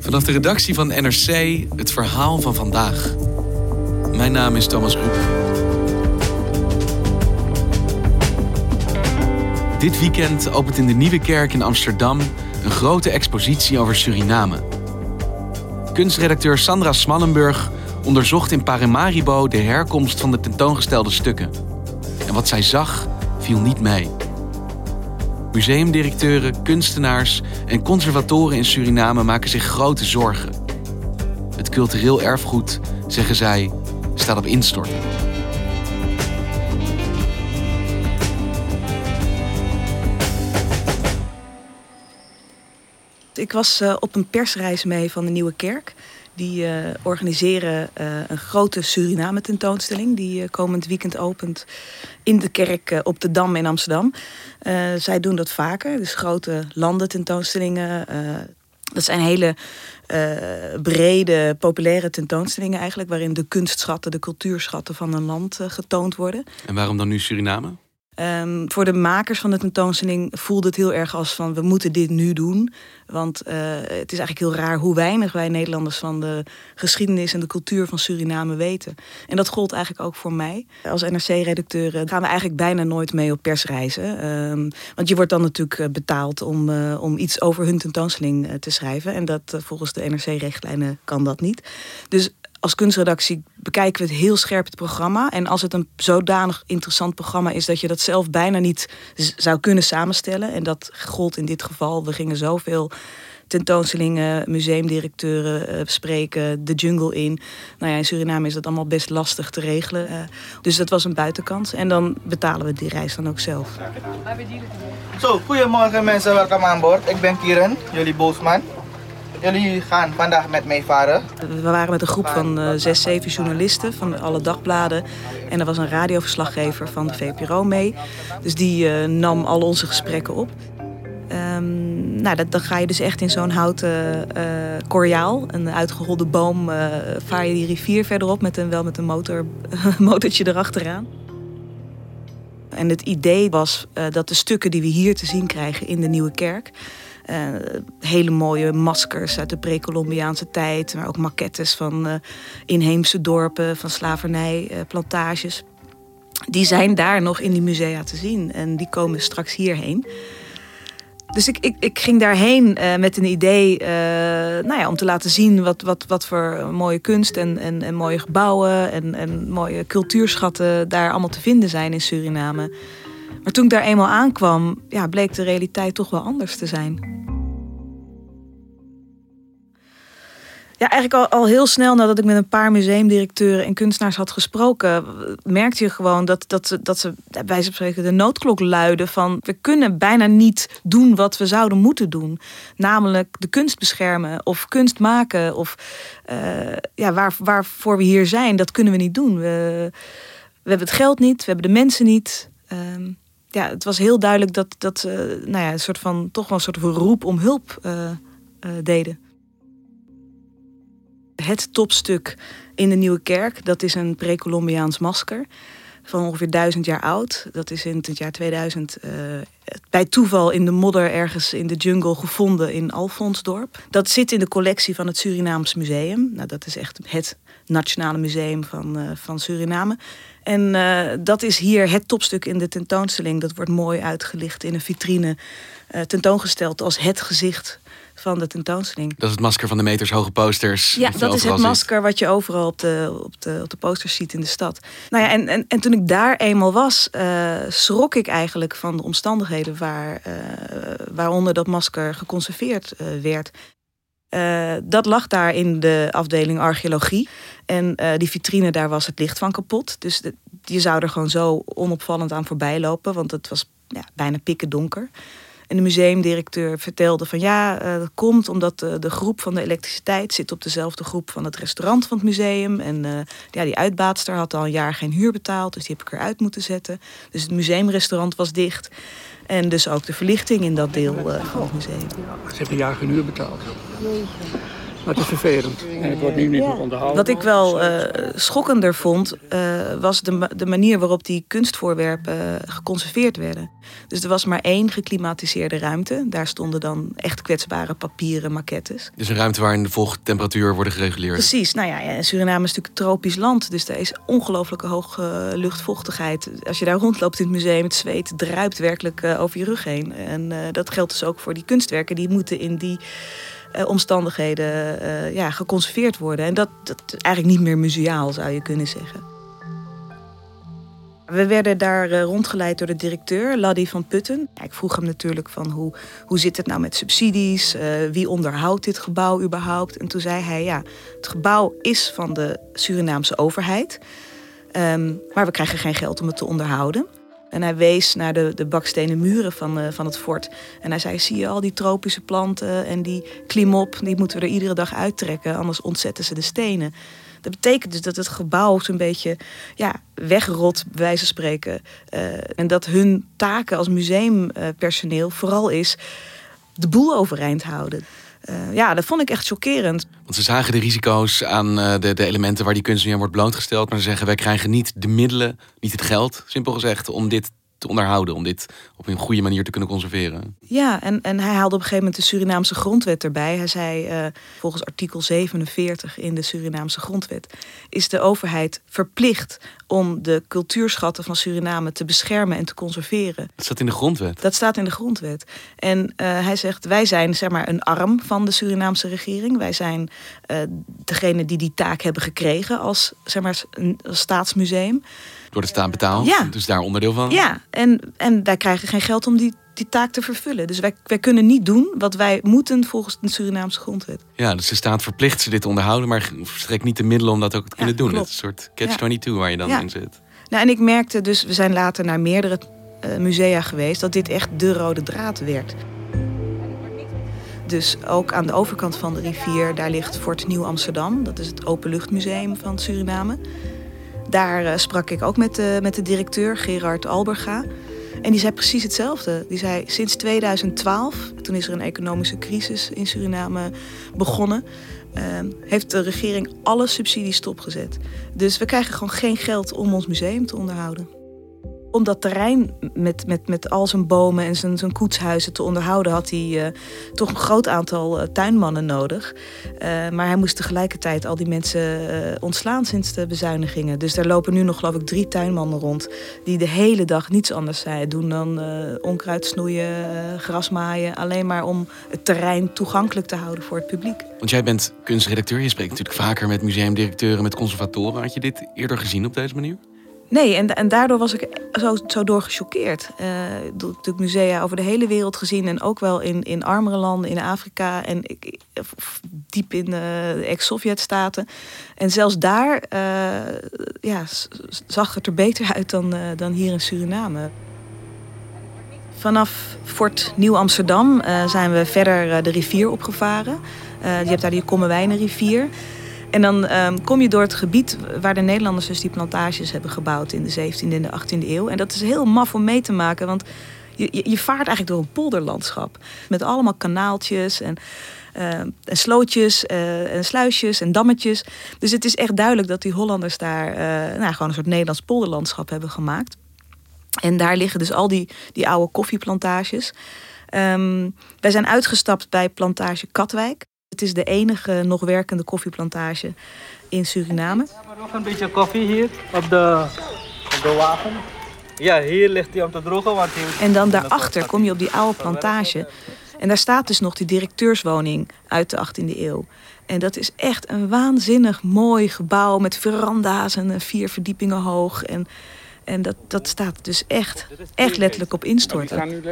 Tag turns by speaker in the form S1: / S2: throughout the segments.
S1: Vanaf de redactie van NRC het verhaal van vandaag. Mijn naam is Thomas Rup. Dit weekend opent in de Nieuwe Kerk in Amsterdam een grote expositie over Suriname. Kunstredacteur Sandra Smallenburg onderzocht in Paramaribo de herkomst van de tentoongestelde stukken. En wat zij zag, viel niet mee. Museumdirecteuren, kunstenaars en conservatoren in Suriname maken zich grote zorgen. Het cultureel erfgoed, zeggen zij, staat op instorten.
S2: Ik was uh, op een persreis mee van de Nieuwe Kerk. Die uh, organiseren uh, een grote Suriname tentoonstelling. Die komend weekend opent in de kerk op de Dam in Amsterdam. zij doen dat vaker. Dus grote landententoonstellingen. dat zijn hele brede, populaire tentoonstellingen eigenlijk. Waarin de kunstschatten, de cultuurschatten van een land getoond worden.
S1: En waarom dan nu Suriname?
S2: Um, voor de makers van de tentoonstelling voelde het heel erg als van we moeten dit nu doen. Want uh, het is eigenlijk heel raar hoe weinig wij Nederlanders van de geschiedenis en de cultuur van Suriname weten. En dat gold eigenlijk ook voor mij. Als NRC-redacteur gaan we eigenlijk bijna nooit mee op persreizen. Um, want je wordt dan natuurlijk eh, betaald om, om iets over hun tentoonstelling te schrijven. En dat volgens de NRC-richtlijnen kan dat niet. Dus als kunstredactie bekijken we het heel scherp het programma. En als het een zodanig interessant programma is dat je dat zelf bijna niet zou kunnen samenstellen. En dat gold in dit geval. We gingen zoveel tentoonstellingen, museumdirecteuren uh, spreken, de jungle in. Nou ja, in Suriname is dat allemaal best lastig te regelen. Uh, dus dat was een buitenkant. En dan betalen we die reis dan ook zelf.
S3: Zo, goedemorgen mensen, welkom aan boord. Ik ben Kieran, jullie boosman. Jullie gaan vandaag met mij varen.
S2: We waren met een groep van uh, zes, zeven journalisten van alle dagbladen. En er was een radioverslaggever van de VPRO mee. Dus die uh, nam al onze gesprekken op. Um, nou, dat, dan ga je dus echt in zo'n houten uh, koriaal, een uitgeholde boom, vaar je die rivier verderop met een, wel met een motor, motortje erachteraan. En het idee was dat de stukken die we hier te zien krijgen in de Nieuwe Kerk, hele mooie maskers uit de pre-Columbiaanse tijd. Maar ook maquettes van uh, inheemse dorpen, van slavernijplantages. die zijn daar nog in die musea te zien. En die komen straks hierheen. Dus ik, ik, ik ging daarheen met een idee nou ja, om te laten zien wat, wat, wat voor mooie kunst en, en, en mooie gebouwen en, en mooie cultuurschatten daar allemaal te vinden zijn in Suriname. Maar toen ik daar eenmaal aankwam, ja, bleek de realiteit toch wel anders te zijn. Ja, eigenlijk al, al heel snel nadat ik met een paar museumdirecteuren en kunstenaars had gesproken, merkte je gewoon dat, dat, ze, dat ze bij wijze van spreken de noodklok luiden van we kunnen bijna niet doen wat we zouden moeten doen. Namelijk de kunst beschermen of kunst maken of uh, ja, waar, waarvoor we hier zijn, dat kunnen we niet doen. We, we hebben het geld niet, we hebben de mensen niet. Um, ja, het was heel duidelijk dat, dat ze nou ja, een soort van, toch wel een soort van roep om hulp uh, uh, deden. Het topstuk in de Nieuwe Kerk, dat is een pre-Columbiaans masker van ongeveer duizend jaar oud. Dat is in het jaar 2000 uh, bij toeval in de modder ergens in de jungle gevonden in Alfonsdorp. Dat zit in de collectie van het Surinaams Museum. Nou, dat is echt het nationale museum van, van Suriname. En uh, dat is hier het topstuk in de tentoonstelling. Dat wordt mooi uitgelicht in een vitrine. Uh, tentoongesteld als het gezicht van de tentoonstelling.
S1: Dat is het masker van de metershoge posters.
S2: Ja, dat is het masker ziet. wat je overal op de, op, de, op de posters ziet in de stad. Nou ja, en, en, en toen ik daar eenmaal was, uh, schrok ik eigenlijk van de omstandigheden waar, uh, waaronder dat masker geconserveerd uh, werd. Uh, dat lag daar in de afdeling archeologie. En uh, die vitrine, daar was het licht van kapot. Dus je zou er gewoon zo onopvallend aan voorbij lopen, want het was ja, bijna pikken donker. En de museumdirecteur vertelde van ja, uh, dat komt omdat de, groep van de elektriciteit zit op dezelfde groep van het restaurant van het museum. En ja, die uitbaatster had al een jaar geen huur betaald, dus die heb ik eruit moeten zetten. Dus het museumrestaurant was dicht. En dus ook de verlichting in dat deel uh, van het museum.
S4: Ze hebben een jaar geen huur betaald. Maar het is vervelend en het wordt nu niet meer onderhouden.
S2: Wat ik wel eh, schokkender vond, eh, was de, ma- de manier waarop die kunstvoorwerpen eh, geconserveerd werden. Dus er was maar één geklimatiseerde ruimte. Daar stonden dan echt kwetsbare papieren maquettes.
S1: Dus een ruimte waarin de vochttemperatuur worden gereguleerd.
S2: Precies, nou ja, ja, Suriname is natuurlijk tropisch land, dus daar is ongelooflijke hoge luchtvochtigheid. Als je daar rondloopt in het museum, het zweet druipt werkelijk over je rug heen. En eh, dat geldt dus ook voor die kunstwerken, die moeten in die eh, omstandigheden eh, ja, geconserveerd worden. En dat, dat is eigenlijk niet meer museaal, zou je kunnen zeggen. We werden daar eh, rondgeleid door de directeur, Laddie van Putten. Ik vroeg hem natuurlijk van hoe, hoe zit het nou met subsidies? Wie onderhoudt dit gebouw überhaupt? En toen zei hij, ja, het gebouw is van de Surinaamse overheid. Ehm, maar we krijgen geen geld om het te onderhouden. En hij wees naar de, de bakstenen muren van, eh, van het fort. En hij zei, zie je al die tropische planten en die klimop... die moeten we er iedere dag uittrekken, anders ontzetten ze de stenen. Dat betekent dus dat het gebouw zo'n beetje ja, wegrot, bij wijze van spreken. Eh, en dat hun taken als museumpersoneel vooral is de boel overeind houden. Eh, ja, dat vond ik echt chockerend.
S1: Want ze zagen de risico's aan eh, de, de elementen waar die kunstenaar wordt blootgesteld. Maar ze zeggen, wij krijgen niet de middelen, niet het geld, simpel gezegd, om dit te onderhouden. Om dit op een goede manier te kunnen conserveren.
S2: Ja, en, en hij haalde op een gegeven moment de Surinaamse grondwet erbij. Hij zei, eh, volgens artikel 47 in de Surinaamse grondwet... is de overheid verplicht om de cultuurschatten van Suriname te beschermen en te conserveren.
S1: Dat staat in de grondwet.
S2: Dat staat in de grondwet. En eh, hij zegt, wij zijn zeg maar een arm van de Surinaamse regering. Wij zijn eh degene die die taak hebben gekregen als, zeg maar, een als staatsmuseum.
S1: Door de staat betaald.
S2: Ja.
S1: Dus daar onderdeel van.
S2: Ja, en, en wij krijgen geen geld om die, die taak te vervullen. Dus wij, wij kunnen niet doen wat wij moeten volgens de Surinaamse grondwet.
S1: Ja, dus de staat verplicht ze dit te onderhouden, maar verstrekt niet de middelen om dat ook te kunnen doen. Het is een soort catch-22 waar je dan
S2: Ja.
S1: in zit.
S2: Nou, en ik merkte dus, we zijn later naar meerdere eh, musea geweest, dat dit echt de rode draad werd. Dus ook aan de overkant van de rivier, daar ligt Fort Nieuw Amsterdam. Dat is het openluchtmuseum van Suriname. Daar eh, sprak ik ook met de, met de directeur, Gerard Alberga. En die zei precies hetzelfde. Die zei, sinds 2012, toen is er een economische crisis in Suriname begonnen... eh, heeft de regering alle subsidies stopgezet. Dus we krijgen gewoon geen geld om ons museum te onderhouden. Om dat terrein met, met, met al zijn bomen en zijn, zijn koetshuizen te onderhouden, had hij eh, toch een groot aantal eh, tuinmannen nodig. Eh, maar hij moest tegelijkertijd al die mensen ontslaan sinds de bezuinigingen. Dus daar lopen nu nog, geloof ik, drie tuinmannen rond. Die de hele dag niets anders zijn, doen dan onkruid snoeien, gras maaien. Alleen maar om het terrein toegankelijk te houden voor het publiek.
S1: Want jij bent kunstredacteur, je spreekt natuurlijk vaker met museumdirecteuren, met conservatoren. Had je dit eerder gezien op deze manier?
S2: Nee, en, en daardoor was ik zo, zo door gechoqueerd. Eh, natuurlijk musea over de hele wereld gezien. En ook wel in, in armere landen, in Afrika. En ik, diep in de ex-Sovjet-staten. En zelfs daar eh, ja, zag het er beter uit dan, eh, dan hier in Suriname. Vanaf Fort Nieuw-Amsterdam eh, zijn we verder eh, de rivier opgevaren. Eh, je hebt daar die Kommerwijnenrivier. En dan ehm, kom je door het gebied waar de Nederlanders dus die plantages hebben gebouwd in de 17e en de 18e eeuw. En dat is heel maf om mee te maken, want je, je, vaart eigenlijk door een polderlandschap. Met allemaal kanaaltjes en, eh, en slootjes eh, en sluisjes en dammetjes. Dus het is echt duidelijk dat die Hollanders daar eh, nou, gewoon een soort Nederlands polderlandschap hebben gemaakt. En daar liggen dus al die, die oude koffieplantages. Ehm, wij zijn uitgestapt bij plantage Katwijk. Het is de enige nog werkende koffieplantage in Suriname.
S5: Nog een beetje koffie hier op de, op de wagen. Ja, hier ligt hij om te drogen, want hier...
S2: En dan daarachter kom je op die oude plantage. En daar staat dus nog die directeurswoning uit de 18e eeuw. En dat is echt een waanzinnig mooi gebouw met veranda's en eh, vier verdiepingen hoog. En, en dat, dat staat dus echt, echt letterlijk op instorten.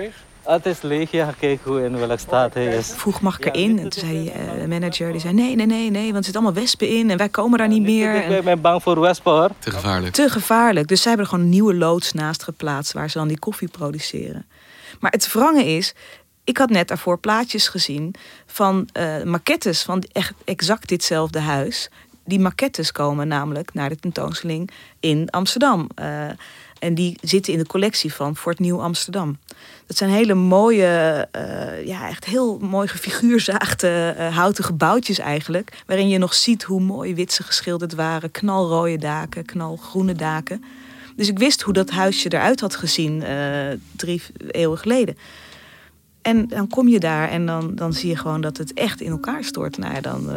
S5: Het is leeg, ja. Kijk hoe in welke staat hij is.
S2: vroeg mag ik erin? En toen zei eh, manager, die zei nee, nee, nee, nee, want er zitten allemaal wespen in en wij komen daar niet meer.
S5: Ik
S2: En
S5: ben bang voor wespen hoor.
S1: Te gevaarlijk.
S2: te gevaarlijk. Dus zij hebben er gewoon een nieuwe loods naast geplaatst waar ze dan die koffie produceren. Maar het wrange is, ik had net daarvoor plaatjes gezien van eh, maquettes van echt exact ditzelfde huis. Die maquettes komen namelijk naar de tentoonstelling in Amsterdam. Eh, En die zitten in de collectie van Fort Nieuw Amsterdam. Dat zijn hele mooie, uh, ja, echt heel mooi gefiguurzaagde uh, houten gebouwtjes eigenlijk. Waarin je nog ziet hoe mooi wit ze geschilderd waren. Knalrode daken, knalgroene daken. Dus ik wist hoe dat huisje eruit had gezien uh, drie eeuwen geleden. En dan kom je daar en dan, dan zie je gewoon dat het echt in elkaar stort. Nou ja, dan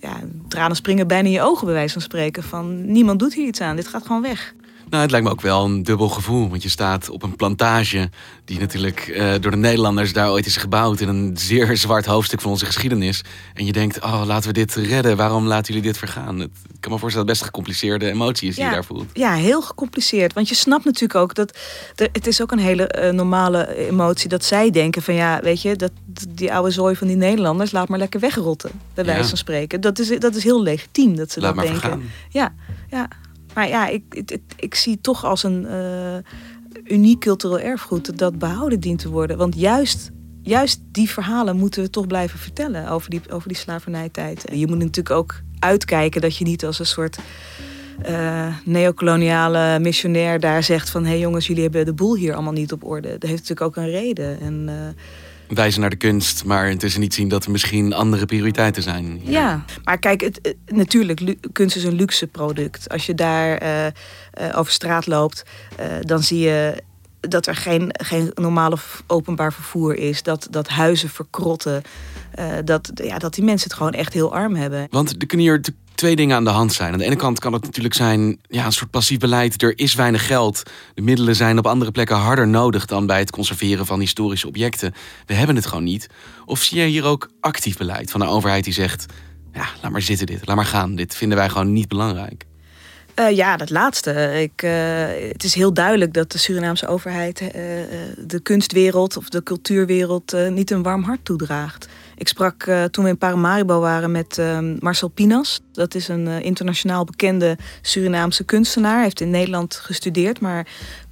S2: ja, tranen springen bijna in je ogen bij wijze van spreken. Van niemand doet hier iets aan, dit gaat gewoon weg.
S1: Nou, het lijkt me ook wel een dubbel gevoel. Want je staat op een plantage die natuurlijk uh, door de Nederlanders daar ooit is gebouwd. In een zeer zwart hoofdstuk van onze geschiedenis. En je denkt, oh, laten we dit redden. Waarom laten jullie dit vergaan? Het, ik kan me voorstellen dat het best een gecompliceerde emotie is die je daar voelt.
S2: Ja, heel gecompliceerd. Want je snapt natuurlijk ook dat... Het is ook een hele uh, normale emotie dat zij denken van... Ja, weet je, dat, die oude zooi van die Nederlanders... laat maar lekker wegrotten, bij wijze van spreken. Dat is, dat is heel legitiem dat ze
S1: laat
S2: dat
S1: denken.
S2: Vergaan. Ja, ja. Maar ja, ik, ik, ik zie toch als een uh, uniek cultureel erfgoed dat behouden dient te worden. Want juist, juist die verhalen moeten we toch blijven vertellen over die, over die slavernijtijd. Je moet natuurlijk ook uitkijken dat je niet als een soort uh, neocoloniale missionair daar zegt van... hé hey jongens, jullie hebben de boel hier allemaal niet op orde. Dat heeft natuurlijk ook een reden. En, uh,
S1: wijzen naar de kunst, maar intussen niet zien dat er misschien andere prioriteiten zijn.
S2: Ja, maar kijk, het, het, natuurlijk, kunst is een luxe product. Als je daar uh, uh, over straat loopt, uh, dan zie je dat er geen, geen normale openbaar vervoer is. Dat, dat huizen verkrotten. dat, ja, dat die mensen het gewoon echt heel arm hebben.
S1: Want er kunnen hier twee dingen aan de hand zijn. Aan de ene kant kan het natuurlijk zijn ja, een soort passief beleid. Er is weinig geld. De middelen zijn op andere plekken harder nodig dan bij het conserveren van historische objecten. We hebben het gewoon niet. Of zie je hier ook actief beleid van de overheid die zegt: ja, laat maar zitten dit, laat maar gaan. Dit vinden wij gewoon niet belangrijk.
S2: Uh, ja, dat laatste. Ik, uh, het is heel duidelijk dat de Surinaamse overheid uh, de kunstwereld of de cultuurwereld niet een warm hart toedraagt. Ik sprak toen we in Paramaribo waren met ehm, Marcel Pinas. Dat is een internationaal bekende Surinaamse kunstenaar. Hij heeft in Nederland gestudeerd, maar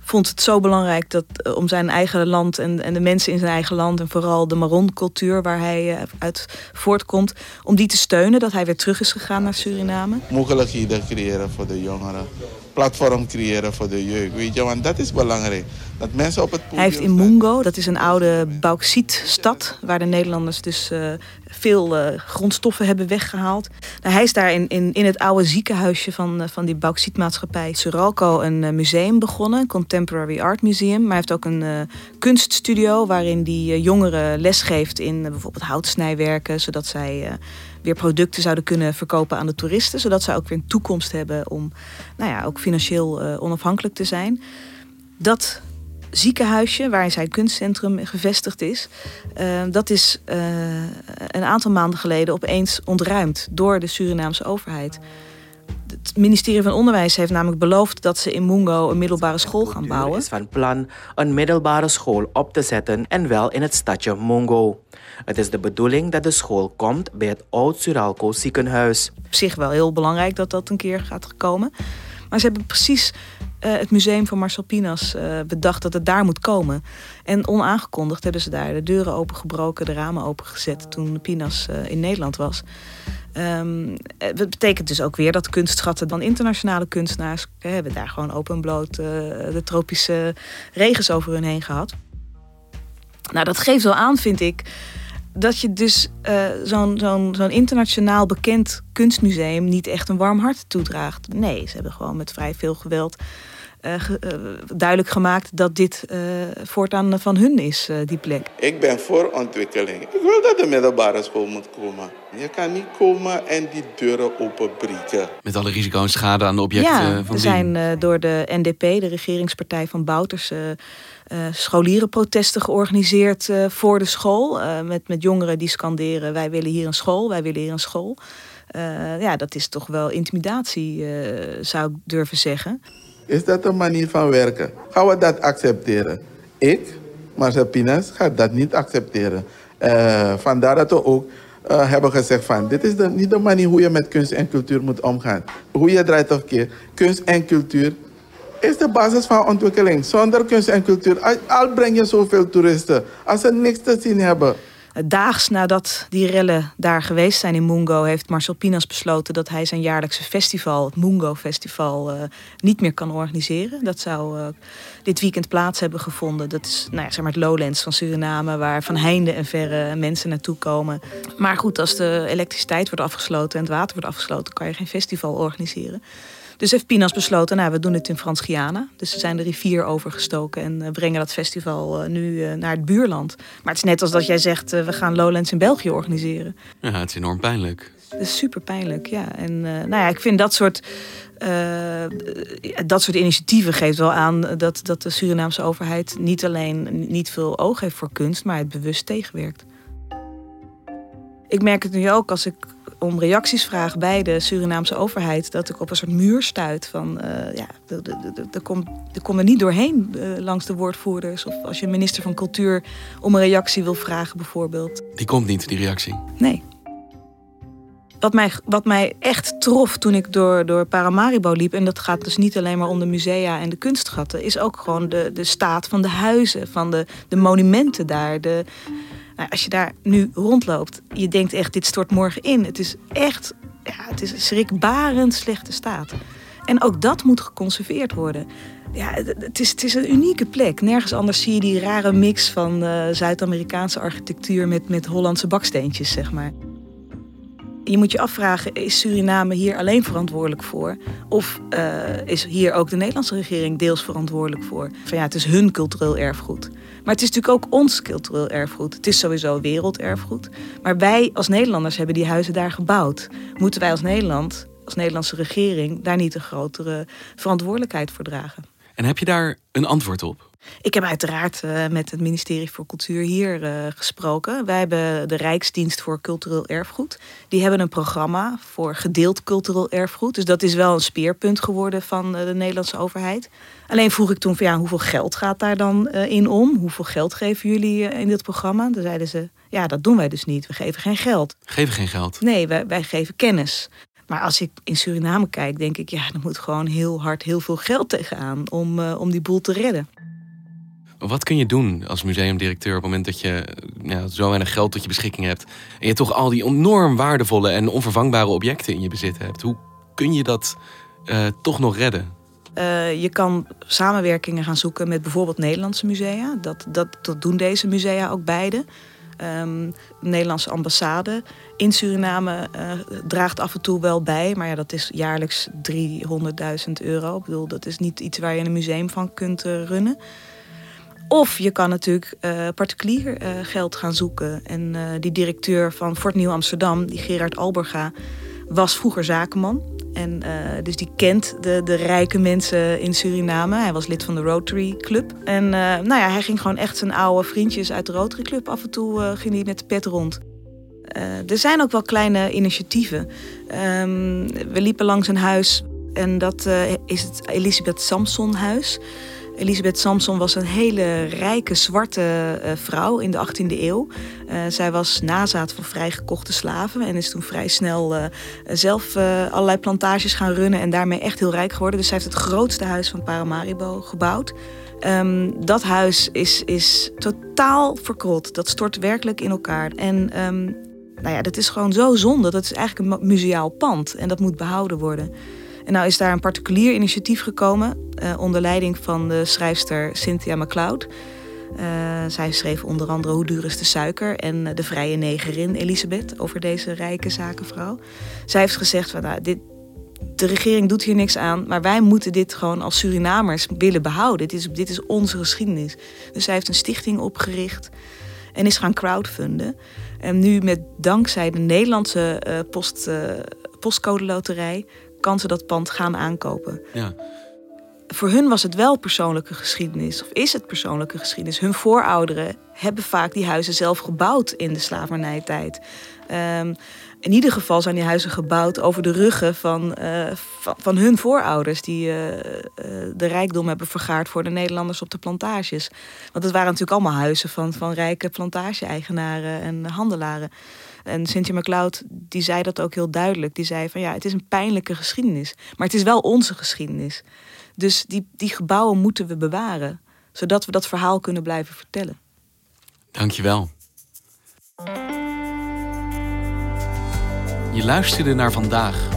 S2: vond het zo belangrijk dat, om zijn eigen land en, en de mensen in zijn eigen land... en vooral de Maron-cultuur waar hij uit voortkomt... om die te steunen, dat hij weer terug is gegaan naar Suriname.
S6: Mogelijkheden creëren voor de jongeren. Platform creëren voor de jeugd, weet je, want dat is belangrijk. Dat mensen op het
S2: Hij heeft in Mungo, dat is een oude bauxietstad... waar de Nederlanders dus uh, veel uh, grondstoffen hebben weggehaald. Nou, hij is daar in, in, in het oude ziekenhuisje van, uh, van die bauxietmaatschappij Suralco een museum begonnen. Een Contemporary Art Museum. Maar hij heeft ook een kunststudio waarin hij jongeren lesgeeft in bijvoorbeeld houtsnijwerken. Zodat zij weer producten zouden kunnen verkopen aan de toeristen. Zodat ze ook weer een toekomst hebben om nou ja, ook financieel onafhankelijk te zijn. Dat ziekenhuisje waar zijn kunstcentrum gevestigd is, uh, dat is uh, een aantal maanden geleden opeens ontruimd door de Surinaamse overheid. Het ministerie van Onderwijs heeft namelijk beloofd dat ze in Mungo een middelbare school gaan bouwen.
S7: is van plan een middelbare school op te zetten en wel in het stadje Mungo. Het is de bedoeling dat de school komt bij het Oud-Suralco ziekenhuis.
S2: Op zich wel heel belangrijk dat dat een keer gaat komen. Maar ze hebben precies uh, het museum van Marcel Pinas uh, bedacht dat het daar moet komen. En onaangekondigd hebben ze daar de deuren opengebroken, de ramen opengezet toen Pinas uh, in Nederland was. Um, dat betekent dus ook weer dat kunstschatten van internationale kunstenaars hebben daar gewoon open en de tropische regens over hun heen gehad. Nou, dat geeft wel aan, vind ik, dat je dus uh, zo'n zo'n zo'n internationaal bekend kunstmuseum niet echt een warm hart toedraagt. Nee, ze hebben gewoon met vrij veel geweld uh, ge, uh, duidelijk gemaakt dat dit voortaan van hun is, die plek.
S6: Ik ben voor ontwikkeling. Ik wil dat de middelbare school moet komen. Je kan niet komen en die deuren openbreken.
S1: Met alle risico en schade aan de objecten
S2: ja,
S1: van
S2: er zijn door de NDP, de regeringspartij van Bouters uh, scholierenprotesten georganiseerd uh, voor de school. Uh, met, met jongeren die scanderen: wij willen hier een school, wij willen hier een school. ja, dat is toch wel intimidatie, zou ik durven zeggen.
S6: Is dat een manier van werken? Gaan we dat accepteren? Ik, Marcel Pinas, ga dat niet accepteren. vandaar dat we ook uh, hebben gezegd van dit is de, niet de manier hoe je met kunst en cultuur moet omgaan. Hoe je draait of keer. Kunst en cultuur is de basis van ontwikkeling. Zonder kunst en cultuur, al breng je zoveel toeristen, als ze niks te zien hebben.
S2: Daags nadat die rellen daar geweest zijn in Mungo, heeft Marcel Pinas besloten dat hij zijn jaarlijkse festival, het Mungo Festival, uh, niet meer kan organiseren. Dat zou uh, dit weekend plaats hebben gevonden. Dat is nou ja, zeg maar het Lowlands van Suriname, waar van heinde en verre mensen naartoe komen. Maar goed, als de elektriciteit wordt afgesloten en het water wordt afgesloten, kan je geen festival organiseren. Dus heeft Pinas besloten, nou, we doen het in Frans-Guyana. Dus ze zijn de rivier overgestoken en uh, brengen dat festival uh, nu uh, naar het buurland. Maar het is net als dat jij zegt, we gaan Lowlands in België organiseren.
S1: Ja, het is enorm pijnlijk.
S2: Het is super pijnlijk, ja. En nou ja, ik vind dat soort, dat soort initiatieven geeft wel aan dat, dat de Surinaamse overheid niet alleen niet veel oog heeft voor kunst, maar het bewust tegenwerkt. Ik merk het nu ook als ik om reacties vraag bij de Surinaamse overheid, dat ik op een soort muur stuit van uh, ja, er komt kom er niet doorheen uh, langs de woordvoerders. Of als je een minister van Cultuur om een reactie wil vragen, bijvoorbeeld.
S1: Die komt niet, die reactie.
S2: Nee. Wat mij, wat mij echt trof toen ik door, door Paramaribo liep, en dat gaat dus niet alleen maar om de musea en de kunstgatten, is ook gewoon de, de staat van de huizen, van de, de monumenten daar. De, nou, als je daar nu rondloopt, je denkt echt, dit stort morgen in. Het is echt, ja, het is schrikbarend slechte staat. En ook dat moet geconserveerd worden. Ja, het is, het is een unieke plek. Nergens anders zie je die rare mix van uh, Zuid-Amerikaanse architectuur met, met Hollandse baksteentjes, zeg maar. Je moet je afvragen, is Suriname hier alleen verantwoordelijk voor? Of uh, is hier ook de Nederlandse regering deels verantwoordelijk voor? Van ja, het is hun cultureel erfgoed. Maar het is natuurlijk ook ons cultureel erfgoed. Het is sowieso werelderfgoed. Maar wij als Nederlanders hebben die huizen daar gebouwd. Moeten wij als Nederland, als Nederlandse regering, daar niet een grotere verantwoordelijkheid voor dragen?
S1: En heb je daar een antwoord op?
S2: Ik heb uiteraard uh, met het ministerie voor Cultuur hier uh, gesproken. Wij hebben de Rijksdienst voor Cultureel Erfgoed. Die hebben een programma voor gedeeld cultureel erfgoed. Dus dat is wel een speerpunt geworden van uh, de Nederlandse overheid. Alleen vroeg ik toen van ja, hoeveel geld gaat daar dan in om? Hoeveel geld geven jullie in dit programma? Dan zeiden ze, ja, dat doen wij dus niet. We geven geen geld.
S1: Geven geen geld?
S2: Nee, wij, wij geven kennis. Maar als ik in Suriname kijk, denk ik, ja, er moet gewoon heel hard heel veel geld tegenaan om, om die boel te redden.
S1: Wat kun je doen als museumdirecteur op het moment dat je zo weinig geld tot je beschikking hebt en je toch al die enorm waardevolle en onvervangbare objecten in je bezit hebt? Hoe kun je dat uh, toch nog redden?
S2: Uh, je kan samenwerkingen gaan zoeken met bijvoorbeeld Nederlandse musea. Dat, dat, doen deze musea ook beide. De Nederlandse ambassade in Suriname uh, draagt af en toe wel bij. Maar ja, dat is jaarlijks 300.000 euro. Ik bedoel, dat is niet iets waar je een museum van kunt runnen. Of je kan natuurlijk uh, particulier uh, geld gaan zoeken. En uh, die directeur van Fort Nieuw Amsterdam, die Gerard Alberga, was vroeger zakenman. En dus die kent de, de rijke mensen in Suriname. Hij was lid van de Rotary Club. En nou ja, hij ging gewoon echt zijn oude vriendjes uit de Rotary Club. Af en toe ging hij met de pet rond. er zijn ook wel kleine initiatieven. Um, we liepen langs een huis en dat is het Elisabeth Samson huis. Elisabeth Samson was een hele rijke zwarte uh, vrouw in de 18e eeuw. Uh, zij was nazaat van vrijgekochte slaven en is toen vrij snel uh, zelf allerlei plantages gaan runnen en daarmee echt heel rijk geworden. Dus zij heeft het grootste huis van Paramaribo gebouwd. Um, dat huis is, is totaal verkrot. Dat stort werkelijk in elkaar. En um, nou ja, dat is gewoon zo zonde. Dat is eigenlijk een museaal pand en dat moet behouden worden. En nou is daar een particulier initiatief gekomen uh, onder leiding van de schrijfster Cynthia MacLeod. Uh, zij schreef onder andere Hoe duur is de suiker en uh, De vrije negerin Elisabeth over deze rijke zakenvrouw. Zij heeft gezegd van nou, dit, de regering doet hier niks aan, maar wij moeten dit gewoon als Surinamers willen behouden. Dit is, dit is onze geschiedenis. Dus zij heeft een stichting opgericht en is gaan crowdfunden. En nu met dankzij de Nederlandse post, postcode loterij kan ze dat pand gaan aankopen.
S1: Ja.
S2: Voor hun was het wel persoonlijke geschiedenis, of is het persoonlijke geschiedenis. Hun voorouderen hebben vaak die huizen zelf gebouwd in de slavernijtijd. Um, in ieder geval zijn die huizen gebouwd over de ruggen van, uh, van, van, hun voorouders, die uh, uh, de rijkdom hebben vergaard voor de Nederlanders op de plantages. Want het waren natuurlijk allemaal huizen van, van rijke plantage-eigenaren en handelaren. En Cynthia McLeod, die zei dat ook heel duidelijk. Die zei van ja, het is een pijnlijke geschiedenis. Maar het is wel onze geschiedenis. Dus die, die gebouwen moeten we bewaren. Zodat we dat verhaal kunnen blijven vertellen.
S1: Dankjewel. Je luisterde naar Vandaag.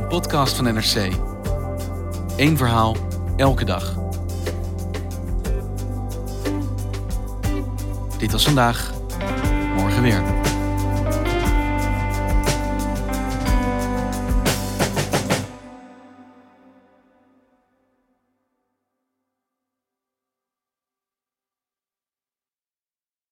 S1: Een podcast van NRC. Eén verhaal, elke dag. Dit was vandaag. Morgen weer.